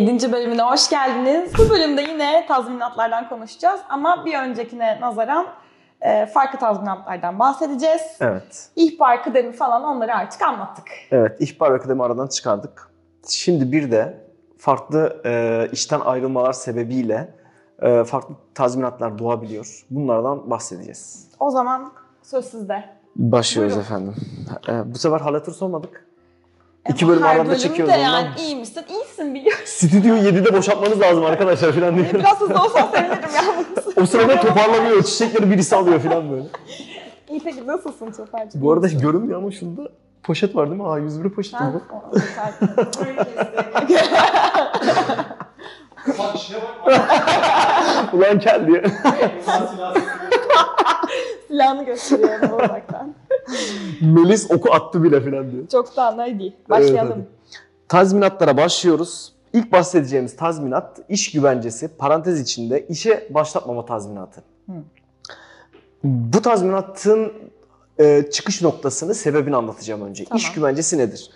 7. bölümüne hoş geldiniz. Bu bölümde yine tazminatlardan konuşacağız ama bir öncekine nazaran e, farklı tazminatlardan bahsedeceğiz. Evet. İhbar kıdemi falan onları artık anlattık. Evet, ihbar ve kıdemi aradan çıkardık. Şimdi bir de farklı e, işten ayrılmalar sebebiyle e, farklı tazminatlar doğabiliyor. Bunlardan bahsedeceğiz. O zaman söz sizde. Başlıyoruz Buyurun. efendim. E, bu sefer halatır sormadık. İki bölüm arada çekiyoruz yani ondan. iyi misin? İyisin biliyorum. Stüdyo 7'de boşaltmanız lazım arkadaşlar falan diye. E, Biraz hızlı olsan sevinirim yalnız. O sırada toparlanıyor, çiçekleri birisi alıyor falan böyle. İyi peki nasılsın Çöperci? Bu arada görünmüyor ama şurada poşet var değil mi? A101 poşeti Ben... bu. Ulan kel diye. Silahını gösteriyorum uzaktan. Melis oku attı bile falan diyor. Çok da hadi. Başlayalım. Evet, Tazminatlara başlıyoruz. İlk bahsedeceğimiz tazminat iş güvencesi parantez içinde işe başlatmama tazminatı. Hı. Bu tazminatın e, çıkış noktasını, sebebini anlatacağım önce. Tamam. İş güvencesi nedir?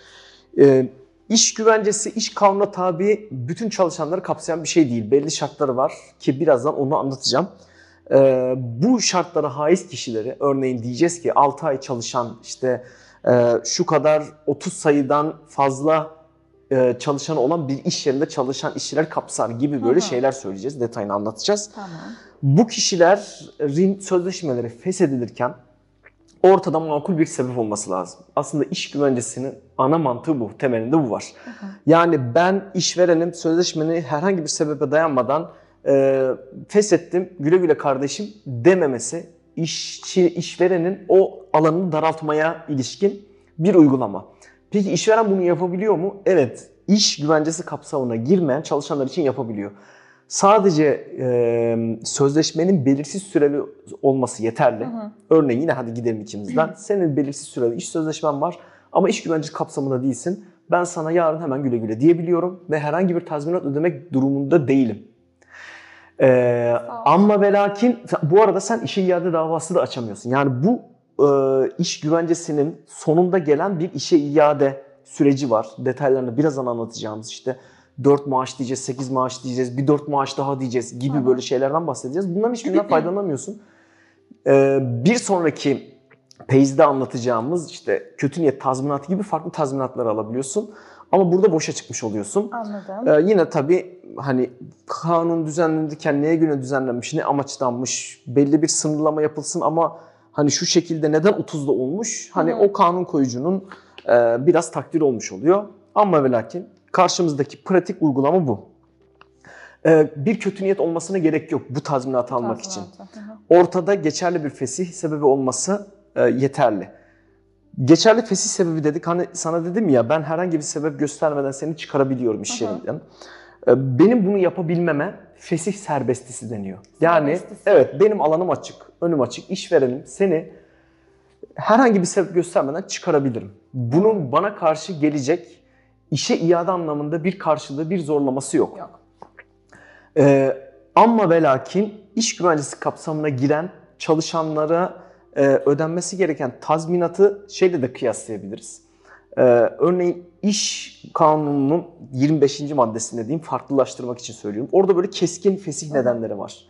E, iş güvencesi iş kanuna tabi bütün çalışanları kapsayan bir şey değil. Belli şartları var ki birazdan onu anlatacağım. E, bu şartlara haiz kişileri örneğin diyeceğiz ki 6 ay çalışan işte e, şu kadar 30 sayıdan fazla e, çalışanı olan bir iş yerinde çalışan işçiler kapsar gibi böyle hı. şeyler söyleyeceğiz. Detayını anlatacağız. Tamam. Bu kişilerin sözleşmeleri feshedilirken ortada makul bir sebep olması lazım. Aslında iş güvencesinin ana mantığı bu. Temelinde bu var. hı. Yani ben işverenim sözleşmeni herhangi bir sebebe dayanmadan e, feshettim güle güle kardeşim dememesi işçi işverenin o alanını daraltmaya ilişkin bir uygulama. Peki işveren bunu yapabiliyor mu? Evet. İş güvencesi kapsamına girmeyen çalışanlar için yapabiliyor. Sadece e, sözleşmenin belirsiz süreli olması yeterli. Hı hı. Örneğin yine hadi gidelim ikimizden. Senin belirsiz süreli iş sözleşmen var ama iş güvencesi kapsamında değilsin. Ben sana yarın hemen güle güle diyebiliyorum ve herhangi bir tazminat ödemek durumunda değilim. Ee, ama ve lakin bu arada sen işe iade davası da açamıyorsun. Yani bu e, iş güvencesinin sonunda gelen bir işe iade süreci var. Detaylarını birazdan anlatacağımız işte 4 maaş diyeceğiz, 8 maaş diyeceğiz, bir 4 maaş daha diyeceğiz gibi hı. böyle şeylerden bahsedeceğiz. Bunların hiçbirinden faydalanamıyorsun. Ee, bir sonraki page'de anlatacağımız işte kötü niyet tazminatı gibi farklı tazminatları alabiliyorsun. Ama burada boşa çıkmış oluyorsun. Anladım. Ee, yine tabii hani kanun düzenlenirken neye göre düzenlenmiş, ne amaçlanmış, belli bir sınırlama yapılsın ama hani şu şekilde neden 30'da olmuş? Hani Hı o kanun koyucunun e, biraz takdir olmuş oluyor. Ama ve lakin karşımızdaki pratik uygulama bu. Ee, bir kötü niyet olmasına gerek yok bu tazminatı almak için. Tazminatı. Hı hı. Ortada geçerli bir fesih sebebi olması e, yeterli. Geçerli fesih sebebi dedik. Hani sana dedim ya ben herhangi bir sebep göstermeden seni çıkarabiliyorum iş yerinden. E, Benim bunu yapabilmeme fesih serbestisi deniyor. Yani Serbestisi. evet benim alanım açık, önüm açık, işverenim seni herhangi bir sebep göstermeden çıkarabilirim. Bunun bana karşı gelecek işe iade anlamında bir karşılığı, bir zorlaması yok. Yok. Ee, ama ve lakin iş güvencesi kapsamına giren çalışanlara e, ödenmesi gereken tazminatı şeyle de kıyaslayabiliriz. Ee, örneğin iş kanununun 25. maddesinde diyeyim farklılaştırmak için söylüyorum. Orada böyle keskin fesih nedenleri var.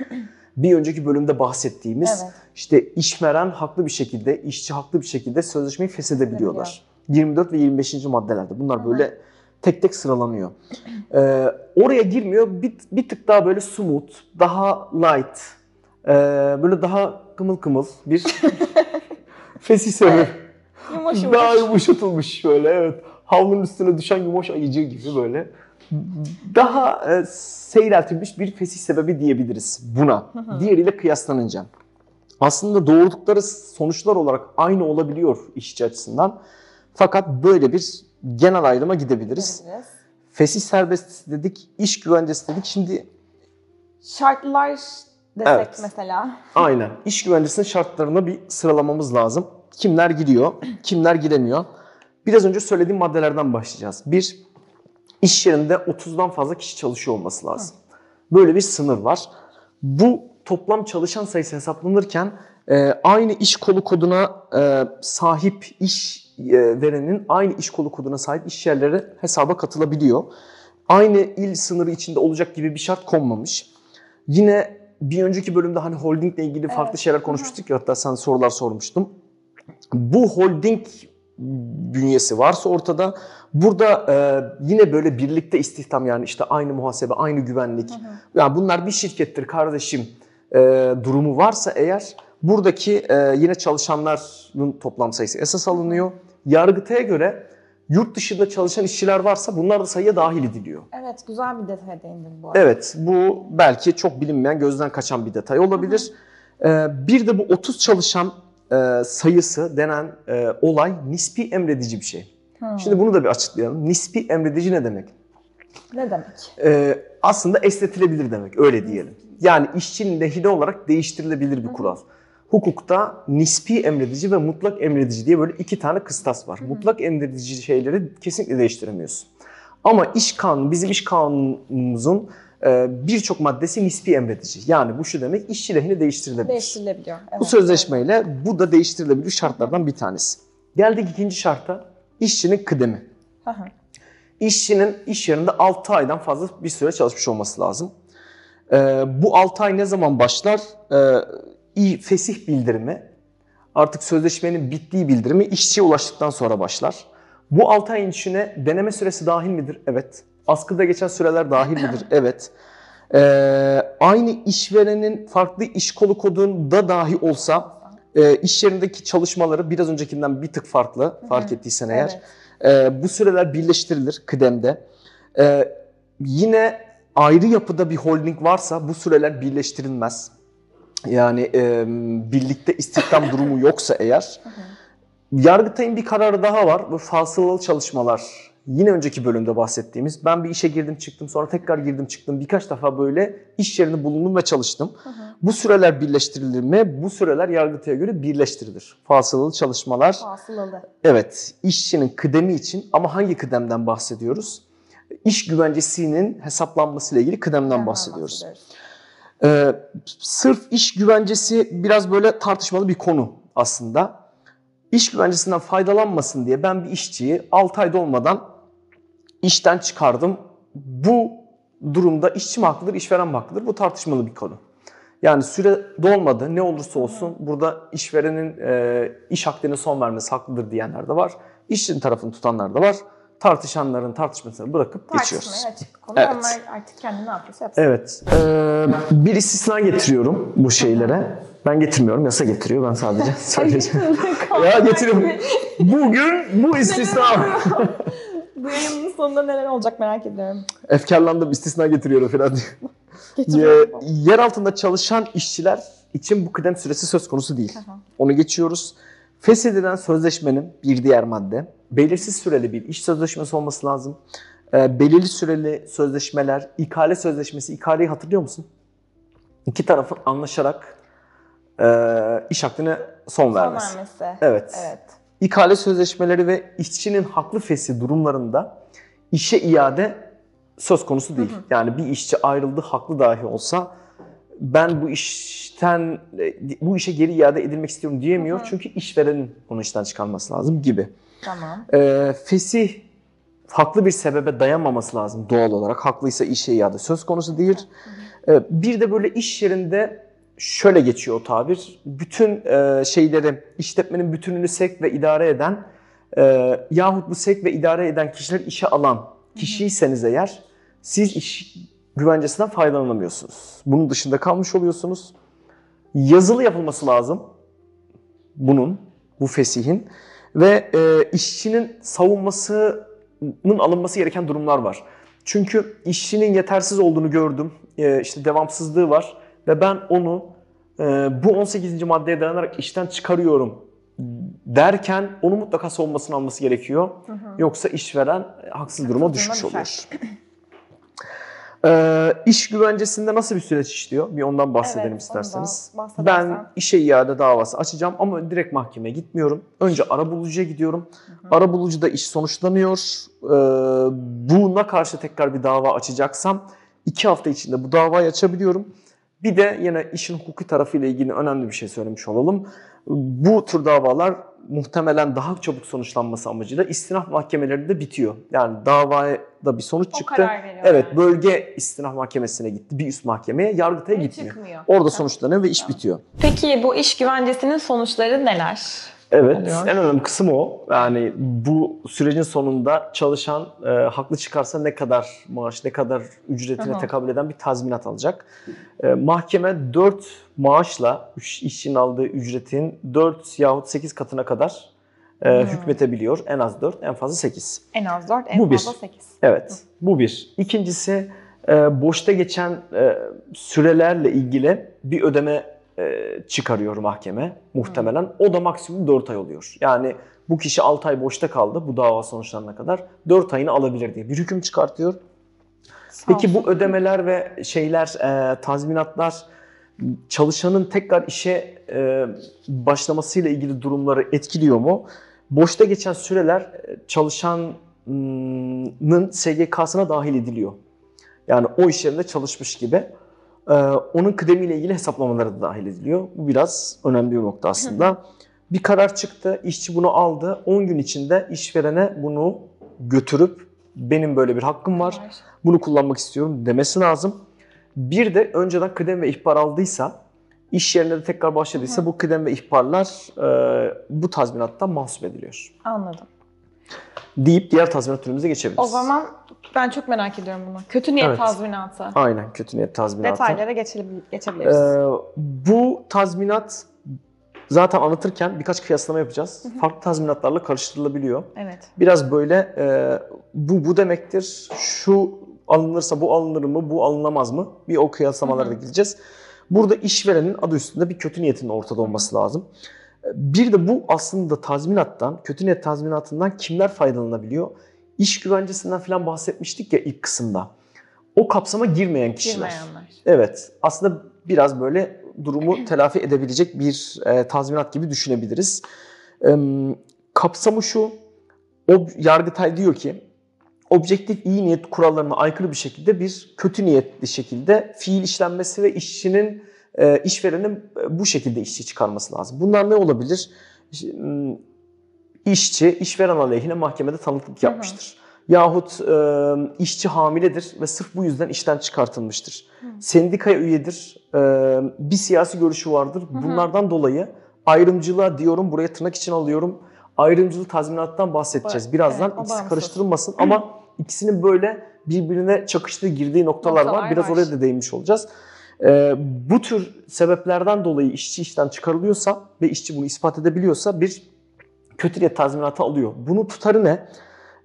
Bir önceki bölümde bahsettiğimiz Evet. işte işveren haklı bir şekilde, işçi haklı bir şekilde sözleşmeyi feshedebiliyorlar. 24 ve 25. maddelerde bunlar böyle tek tek sıralanıyor. Ee, oraya girmiyor. Bir, bir tık daha böyle smooth, daha light, ee, böyle daha kımıl kımıl bir fesih sebebi. Yumuş Daha yumuş. yumuşatılmış böyle evet. Havlunun üstüne düşen yumuş ayıcı gibi böyle. Daha e, seyreltilmiş bir fesih sebebi diyebiliriz buna. Diğeriyle kıyaslanınca. Aslında doğurdukları sonuçlar olarak aynı olabiliyor işçi açısından. Fakat böyle bir genel ayrıma gidebiliriz. Göreceğiz. Fesih serbestisi dedik, iş güvencesi dedik. Şimdi Şartlar desek Evet. mesela. aynen iş güvencesinin şartlarını bir sıralamamız lazım. Kimler giriyor, kimler giremiyor. Biraz önce söylediğim maddelerden başlayacağız. Bir, iş yerinde 30'dan fazla kişi çalışıyor olması lazım. Böyle bir sınır var. Bu toplam çalışan sayısı hesaplanırken e, aynı iş kolu koduna e, sahip iş e, verenin aynı iş kolu koduna sahip iş yerleri hesaba katılabiliyor. aynı il sınırı içinde olacak gibi bir şart konmamış. Yine bir önceki bölümde hani holdingle ilgili farklı Evet. şeyler konuşmuştuk ya hatta sen sorular sormuştum. Bu holding bünyesi varsa ortada burada e, yine böyle birlikte istihdam yani işte aynı muhasebe, aynı güvenlik. Yani bunlar bir şirkettir kardeşim e, durumu varsa eğer buradaki e, yine çalışanların toplam sayısı esas alınıyor. Yargıtay'a göre yurt dışında çalışan işçiler varsa bunlar da sayıya dahil ediliyor. Evet güzel bir detaya değindin bu arada. Evet bu belki çok bilinmeyen gözden kaçan bir detay olabilir. Ee, bir de bu 30 çalışan e, sayısı denen e, olay nispi emredici bir şey. Hı. Şimdi bunu da bir açıklayalım. Nispi emredici ne demek? Ne demek? Ee, aslında esnetilebilir demek öyle diyelim. Yani işçinin lehine olarak değiştirilebilir bir kural. Hukukta nispi emredici ve mutlak emredici diye böyle iki tane kıstas var. Mutlak emredici şeyleri kesinlikle değiştiremiyorsun. Ama iş kanunu, bizim iş kanunumuzun e, birçok maddesi nispi emredici. Yani bu şu demek işçi lehine değiştirilebilir. Değiştirilebiliyor. Evet, Bu sözleşmeyle bu da değiştirilebilir şartlardan bir tanesi. Geldik ikinci şarta işçinin kıdemi. Hı hı. İşçinin iş yerinde 6 aydan fazla bir süre çalışmış olması lazım. Ee, bu 6 ay ne zaman başlar? Ee, i- fesih bildirimi, artık sözleşmenin bittiği bildirimi işçiye ulaştıktan sonra başlar. Bu 6 ayın içine deneme süresi dahil midir? Evet. Askıda geçen süreler dahil midir? Evet. Ee, aynı işverenin farklı iş kolu kodunda dahi olsa e, iş yerindeki çalışmaları biraz öncekinden bir tık farklı fark ettiysen eğer. Evet. Ee, bu süreler birleştirilir kıdemde. Ee, yine ayrı yapıda bir holding varsa bu süreler birleştirilmez. Yani e, birlikte istihdam durumu yoksa eğer. Yargıtay'ın bir kararı daha var. Bu fasılalı çalışmalar. Yine önceki bölümde bahsettiğimiz. Ben bir işe girdim çıktım sonra tekrar girdim çıktım. Birkaç defa böyle iş yerinde bulundum ve çalıştım. Bu süreler birleştirilir mi? Bu süreler Yargıtay'a göre birleştirilir. Fasılalı çalışmalar. Fasılalı. Evet, işçinin kıdemi için ama hangi kıdemden bahsediyoruz? İş güvencesinin hesaplanmasıyla ilgili kıdemden Hemen bahsediyoruz. Ee, sırf iş güvencesi biraz böyle tartışmalı bir konu aslında. İş güvencesinden faydalanmasın diye ben bir işçiyi 6 ayda olmadan işten çıkardım. Bu durumda işçi mi haklıdır, işveren mi haklıdır? Bu tartışmalı bir konu. Yani süre dolmadı ne olursa olsun burada işverenin e, iş hakkına son vermesi haklıdır diyenler de var. İşçinin tarafını tutanlar da var. Tartışanların tartışmasını bırakıp geçiyoruz. Tartışmaya açık bir konu. Evet. Onlar artık kendi ne yapıyorsa yapsın. Evet. Ee, bir istisna getiriyorum bu şeylere. Ben getirmiyorum. Yasa getiriyor. Ben sadece söyleyeceğim. ya getiriyorum. Bugün bu istisna. Bu yayının sonunda neler olacak merak ediyorum. Efkarlandım istisna getiriyorum falan diye. Yer altında çalışan işçiler için bu kıdem süresi söz konusu değil. Onu geçiyoruz. Feshedilen sözleşmenin bir diğer madde belirsiz süreli bir iş sözleşmesi olması lazım. Ee, belirli süreli sözleşmeler, ikale sözleşmesi, ikaleyi hatırlıyor musun? İki tarafın anlaşarak e, iş hakkına son, Son vermesi. vermesi. Evet. Evet. İkale sözleşmeleri ve işçinin haklı fesi durumlarında işe iade söz konusu değil. Yani bir işçi ayrıldı haklı dahi olsa ben bu işten bu işe geri iade edilmek istiyorum diyemiyor. Çünkü işverenin onu işten çıkarması lazım gibi. Tamam. Ee, fesih haklı bir sebebe dayanmaması lazım doğal olarak. Haklıysa işe iade söz konusu değil. Ee, bir de böyle iş yerinde şöyle geçiyor o tabir. Bütün e, şeyleri, işletmenin bütününü sevk ve idare eden e, yahut bu sevk ve idare eden kişiler işe alan kişiyseniz eğer siz iş güvencesinden faydalanamıyorsunuz. Bunun dışında kalmış oluyorsunuz. Yazılı yapılması lazım bunun, bu fesihin ve e, işçinin savunmasının alınması gereken durumlar var. Çünkü işçinin yetersiz olduğunu gördüm, e, işte devamsızlığı var ve ben onu e, bu 18. maddeye dayanarak işten çıkarıyorum derken onu mutlaka savunmasını alması gerekiyor. Yoksa işveren haksız duruma düşmüş düşer. Ee, iş güvencesinde nasıl bir süreç işliyor? Bir ondan bahsedelim Evet, isterseniz. ondan. Ben işe iade davası açacağım ama direkt mahkemeye gitmiyorum. Önce arabulucuya gidiyorum. Arabulucuda iş sonuçlanıyor. Ee, buna karşı tekrar bir dava açacaksam iki hafta içinde bu davayı açabiliyorum. Bir de yine işin hukuki tarafıyla ilgili önemli bir şey söylemiş olalım. Bu tür davalar muhtemelen daha çabuk sonuçlanması amacıyla istinaf mahkemeleri de bitiyor. Yani davaya da bir sonuç O çıktı. Evet yani. bölge istinaf mahkemesine gitti. Bir üst mahkemeye, yargıtaya Ve gitmiyor. çıkmıyor. Orada sonuçlanıyor ve iş bitiyor. Peki bu iş güvencesinin sonuçları neler? Evet, oluyor. en önemli kısım o. Yani bu sürecin sonunda çalışan e, haklı çıkarsa ne kadar maaş, ne kadar ücretine Aha. tekabül eden bir tazminat alacak. E, mahkeme 4 maaşla iş- işçinin aldığı ücretin 4 yahut 8 katına kadar e, Hmm. hükmetebiliyor. En az 4, en fazla 8. En az 4, en Bu bir. fazla 8. Evet, bu bir. İkincisi, e, boşta geçen e, sürelerle ilgili bir ödeme e, çıkarıyor mahkeme muhtemelen. O da maksimum 4 ay oluyor. Yani bu kişi 6 ay boşta kaldı bu dava sonuçlanana kadar 4 ayını alabilir diye bir hüküm çıkartıyor. Peki bu ödemeler ve şeyler, e, tazminatlar çalışanın tekrar işe e, başlamasıyla ilgili durumları etkiliyor mu? Boşta geçen süreler e, çalışanın SGK'sına dahil ediliyor. Yani o iş yerinde çalışmış gibi. E, onun kıdemiyle ilgili hesaplamaları da dahil ediliyor. Bu biraz önemli bir nokta aslında. Bir karar çıktı, işçi bunu aldı. 10 gün içinde işverene bunu götürüp benim böyle bir hakkım var bunu kullanmak istiyorum demesi lazım. Bir de önceden kıdem ve ihbar aldıysa, iş yerine de tekrar başladıysa bu kıdem ve ihbarlar e, bu tazminattan mahsup ediliyor. Anladım. Deyip diğer tazminat türümüze geçebiliriz. O zaman ben çok merak ediyorum bunu. Kötü niyet Evet. tazminatı. Aynen kötü niyet tazminatı. Detaylara geçebil- geçebiliriz. Ee, bu tazminat zaten anlatırken birkaç kıyaslama yapacağız. Farklı tazminatlarla karıştırılabiliyor. evet. Biraz böyle e, bu bu demektir, şu alınırsa bu alınır mı, bu alınamaz mı? Bir o kıyaslamalara da gideceğiz. Burada işverenin adı üstünde bir kötü niyetinin ortada olması lazım. Bir de bu aslında tazminattan, kötü niyet tazminatından kimler faydalanabiliyor? İş güvencesinden falan bahsetmiştik ya ilk kısımda. O kapsama girmeyen kişiler. Girmeyenler. Evet. Aslında biraz böyle durumu telafi edebilecek bir e, tazminat gibi düşünebiliriz. E, kapsamı şu. O Yargıtay diyor ki objektif iyi niyet kurallarına aykırı bir şekilde bir kötü niyetli şekilde fiil işlenmesi ve işçinin e, işverenin e, bu şekilde işçi çıkarması lazım. Bunlar ne olabilir? İşte, m, İşçi işveren aleyhine mahkemede tanıklık yapmıştır. Yahut e, işçi hamiledir ve sırf bu yüzden işten çıkartılmıştır. Sendikaya üyedir, e, bir siyasi görüşü vardır. Bunlardan dolayı ayrımcılığa diyorum, buraya tırnak için alıyorum. Ayrımcılık tazminattan bahsedeceğiz Ba- birazdan. evet, İkisi karıştırılmasın ama ikisinin böyle birbirine çakıştığı, girdiği noktalar, var. Noktalar Biraz var. oraya da değinmiş olacağız. E, bu tür sebeplerden dolayı işçi işten çıkarılıyorsa ve işçi bunu ispat edebiliyorsa bir kötü niyet tazminatı alıyor. Bunun tutarı ne?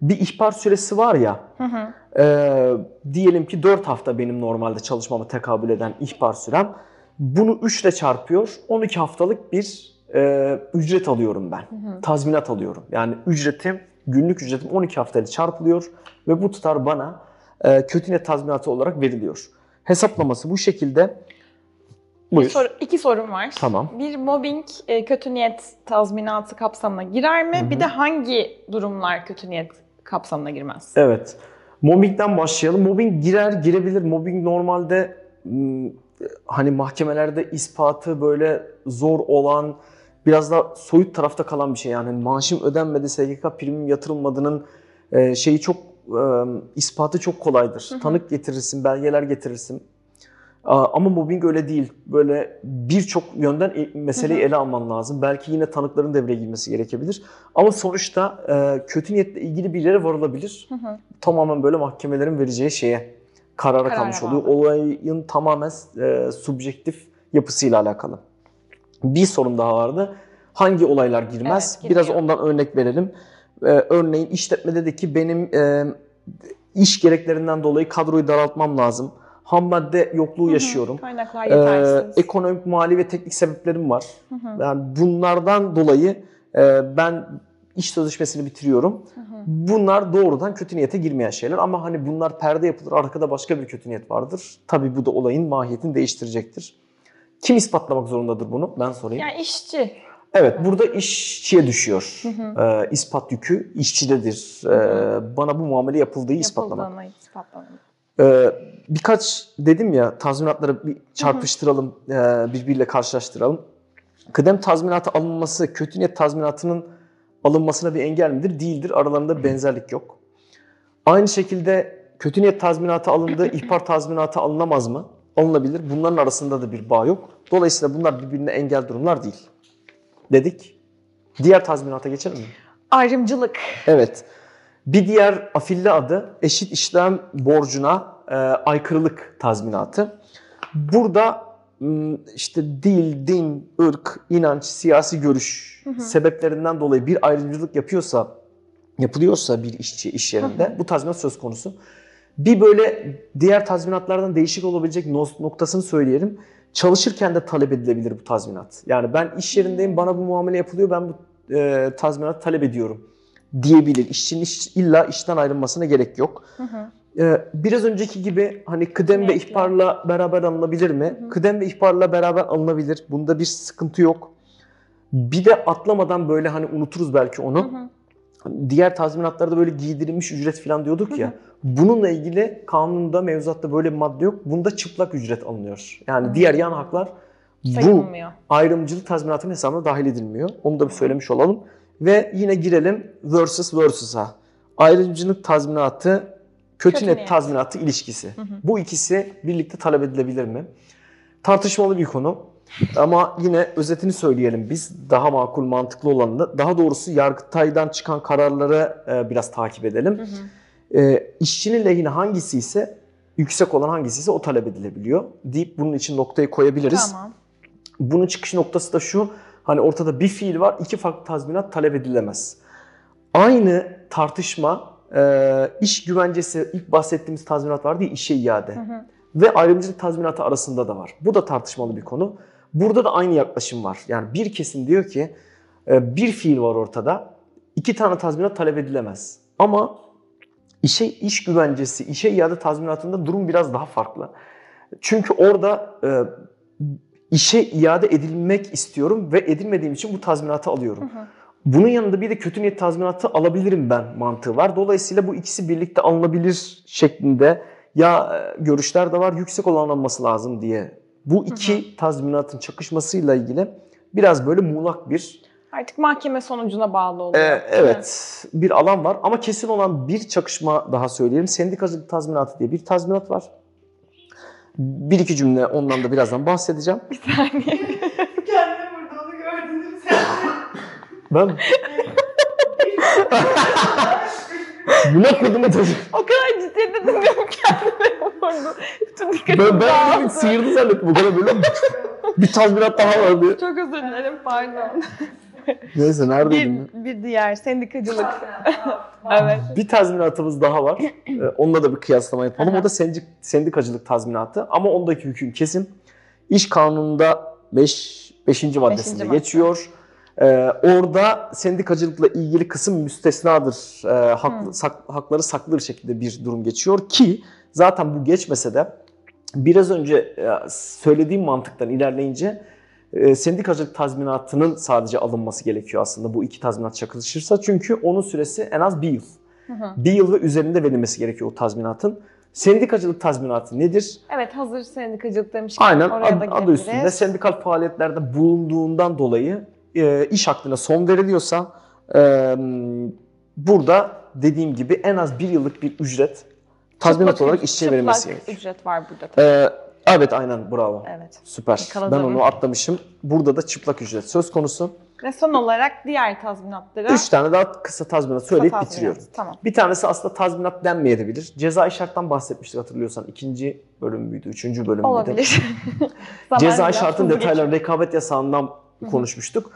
Bir ihbar süresi var ya, Hı hı. ee, diyelim ki 4 hafta benim normalde çalışmama tekabül eden ihbar sürem. Bunu 3 ile çarpıyor. 12 haftalık bir e, ücret alıyorum ben. hı. Tazminat alıyorum. Yani ücretim, günlük ücretim 12 haftayla çarpılıyor ve bu tutar bana e, kötü niyet tazminatı olarak veriliyor. Hesaplaması bu şekilde. Buyur. soru, iki sorum var. Tamam. Bir mobbing e, kötü niyet tazminatı kapsamına girer mi? Hı hı. Bir de hangi durumlar kötü niyet kapsamına girmez? Evet. Mobbingden başlayalım. Mobbing girer, girebilir. Mobbing normalde hani mahkemelerde ispatı böyle zor olan, biraz da soyut tarafta kalan bir şey. Yani maaşım ödenmedi, SGK primim yatırılmadığının e, şeyi çok e, ispatı çok kolaydır. Hı hı. Tanık getirirsin, belgeler getirirsin. Ama mobbing öyle değil. Böyle birçok yönden e- meseleyi ele alman lazım. Belki yine tanıkların devreye girmesi gerekebilir. Ama sonuçta kötü niyetle ilgili bir yere varılabilir. Hı hı. Tamamen böyle mahkemelerin vereceği şeye karara Karara kalmış bağlı. oluyor. Olayın tamamen e, subjektif yapısıyla alakalı. Bir sorun daha vardı. Hangi olaylar girmez? Evet, Biraz ondan örnek verelim. Ee, örneğin işletmede de ki benim e, iş gereklerinden dolayı kadroyu daraltmam lazım. Ham madde yokluğu Hı hı. yaşıyorum. Kaynaklar Ee, yetersiz. ekonomik, mali ve teknik sebeplerim var. Hı hı. Yani bunlardan dolayı e, ben iş sözleşmesini bitiriyorum. Hı hı. Bunlar doğrudan kötü niyete girmeyen şeyler ama hani bunlar perde yapılır, arkada başka bir kötü niyet vardır. Tabii bu da olayın mahiyetini değiştirecektir. Kim ispatlamak zorundadır bunu? Ben sorayım. Yani işçi. Evet, burada işçiye düşüyor. Hı hı. Ee, ispat yükü işçidedir. Ee, bana bu muamele yapıldığı ispatlamak. Yapıldığını ispatlamak. Ee, birkaç dedim ya tazminatları bir çarpıştıralım, e, birbiriyle karşılaştıralım. kıdem tazminatı alınması kötü niyet tazminatının alınmasına bir engel midir? Değildir. Aralarında benzerlik yok. Aynı şekilde kötü niyet tazminatı alındı, ihbar tazminatı alınamaz mı? Alınabilir. Bunların arasında da bir bağ yok. Dolayısıyla bunlar birbirine engel durumlar değil. Dedik. Diğer tazminata geçelim mi? Ayrımcılık. Evet. Bir diğer afilli adı eşit işlem borcuna e, aykırılık tazminatı. Burada işte dil, din, ırk, inanç, siyasi görüş sebeplerinden dolayı bir ayrımcılık yapıyorsa, yapılıyorsa bir işçi iş yerinde bu tazminat söz konusu. Bir böyle diğer tazminatlardan değişik olabilecek noktasını söyleyelim. Çalışırken de talep edilebilir bu tazminat. Yani ben iş yerindeyim, bana bu muamele yapılıyor, ben bu e, tazminatı talep ediyorum diyebilir. İşçinin iş- illa işten ayrılmasına gerek yok. Ee, biraz önceki gibi hani kıdem ve ihbarla beraber alınabilir mi? Kıdem ve ihbarla beraber alınabilir. Bunda bir sıkıntı yok. Bir de atlamadan böyle hani unuturuz belki onu. Diğer tazminatlarda böyle giydirilmiş ücret falan diyorduk ya. Bununla ilgili kanunda, mevzuatta böyle bir madde yok. Bunda çıplak ücret alınıyor. Yani diğer yan haklar bu ayrımcılık tazminatının hesabına dahil edilmiyor. Onu da bir söylemiş olalım. Ve yine girelim versus versus'a. Ayrımcılık tazminatı, kötü, Kötü net niyet. tazminatı ilişkisi. Bu ikisi birlikte talep edilebilir mi? Tartışmalı bir konu. Ama yine özetini söyleyelim biz. Daha makul, mantıklı olanını. Daha doğrusu Yargıtay'dan çıkan kararları e, biraz takip edelim. E, işçinin lehine hangisi ise yüksek olan hangisi ise o talep edilebiliyor deyip bunun için noktayı koyabiliriz. Tamam. Bunun çıkış noktası da şu. Hani ortada bir fiil var, iki farklı tazminat talep edilemez. Aynı tartışma e, iş güvencesi ilk bahsettiğimiz tazminat vardı ya işe iade. Ve ayrımcılık tazminatı arasında da var. Bu da tartışmalı bir konu. Burada da aynı yaklaşım var. Yani bir kesim diyor ki e, bir fiil var ortada. iki tane tazminat talep edilemez. Ama işe iş güvencesi, işe iade tazminatında durum biraz daha farklı. Çünkü orada e, işe iade edilmek istiyorum ve edilmediğim için bu tazminatı alıyorum. Bunun yanında bir de kötü niyet tazminatı alabilirim ben mantığı var. Dolayısıyla bu ikisi birlikte alınabilir şeklinde ya e, görüşler de var yüksek olan alınması lazım diye. Bu iki tazminatın çakışmasıyla ilgili biraz böyle muğlak bir Artık mahkeme sonucuna bağlı oluyor. ee, evet bir alan var ama kesin olan bir çakışma daha söyleyelim. Sendikacılık tazminatı diye bir tazminat var. Bir iki cümle ondan da birazdan bahsedeceğim. Bir saniye. Kendimi burada onu gördünüz. Ben buna kodumu tabii. o kadar ciddi de dinliyorum kendimi orada. Bütün dikkatim Ben, ben dağıldı. bir sıyırdı zannettim bu kadar böyle bir tazminat daha var diye. Çok özür dilerim pardon. Neyse neredeydim? Bir, bir diğer sendikacılık. evet. Bir tazminatımız daha var. Ee, onunla da bir kıyaslama yapalım. O da sendik, sendikacılık tazminatı. Ama ondaki hüküm kesin. İş kanununda 5 5. maddesinde madde. geçiyor. Ee, orada sendikacılıkla ilgili kısım müstesnadır. Ee, haklı, sak- hakları saklı bir şekilde bir durum geçiyor ki zaten bu geçmese de biraz önce e, söylediğim mantıktan ilerleyince e, sendikacılık tazminatının sadece alınması gerekiyor aslında bu iki tazminat çakışırsa. Çünkü onun süresi en az bir yıl. Bir yıl ve üzerinde verilmesi gerekiyor o tazminatın. Sendikacılık tazminatı nedir? Evet hazır sendikacılık demişken Aynen oraya ad- da adı üstünde sendikal faaliyetlerde bulunduğundan dolayı e, iş hakkına son veriliyorsa e, burada dediğim gibi en az bir yıllık bir ücret tazminat Çıplak olarak işçiye verilmesi çıplak gerekiyor. ücret var burada. tabii. E, evet aynen bravo. Evet. Süper. Yakaladım. Ben onu atlamışım. Burada da çıplak ücret söz konusu. Ve son olarak diğer tazminatlara Üç tane daha kısa tazminat söyleyip tazminat. bitiriyorum. Tamam. Bir tanesi aslında tazminat denmeyebilir. Cezai şarttan bahsetmiştik hatırlıyorsan. İkinci bölüm müydü? Üçüncü bölüm müydü? Olabilir. Cezai şartın detayları rekabet yasağından konuşmuştuk.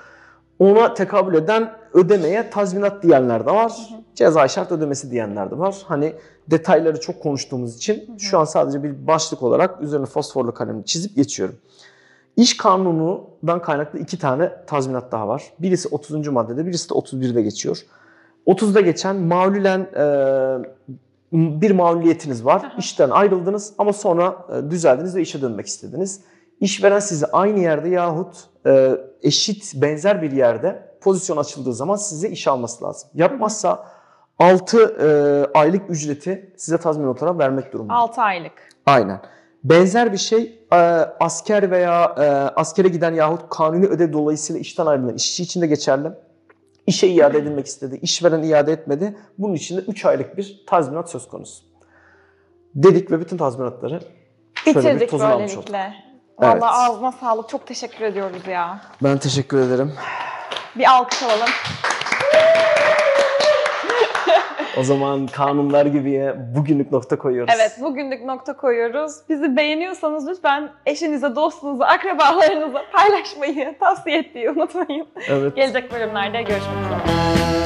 Ona tekabül eden ödemeye tazminat diyenler de var. Cezai şart ödemesi diyenler de var. Hani detayları çok konuştuğumuz için şu an sadece bir başlık olarak üzerine fosforlu kalemle çizip geçiyorum. İş kanunundan kaynaklı iki tane tazminat daha var. Birisi 30. maddede, birisi de 31'de geçiyor. 30'da geçen mağlulen e, bir mağluliyetiniz var. İşten ayrıldınız ama sonra e, düzeldiniz ve işe dönmek istediniz. İşveren sizi aynı yerde yahut e, eşit benzer bir yerde pozisyon açıldığı zaman size iş alması lazım. Yapmazsa 6 aylık ücreti size tazminat olarak vermek durumunda. 6 aylık. Aynen. Benzer bir şey e, asker veya e, askere giden yahut kanuni ödev dolayısıyla işten ayrılan işçi için de geçerli. İşe iade edilmek istedi, işveren iade etmedi. Bunun için de 3 aylık bir tazminat söz konusu. Dedik ve bütün tazminatları şöyle bir Bitirdik tozunu almış olduk. Böylelikle. Evet. Vallahi ağzına sağlık. Çok teşekkür ediyoruz ya. Ben teşekkür ederim. Bir alkış alalım. O zaman kanunlar gibiye bugünlük nokta koyuyoruz. Evet, bugünlük nokta koyuyoruz. Bizi beğeniyorsanız lütfen eşinize, dostunuza, akrabalarınıza paylaşmayı, tavsiye etmeyi unutmayın. Evet. Gelecek bölümlerde görüşmek üzere.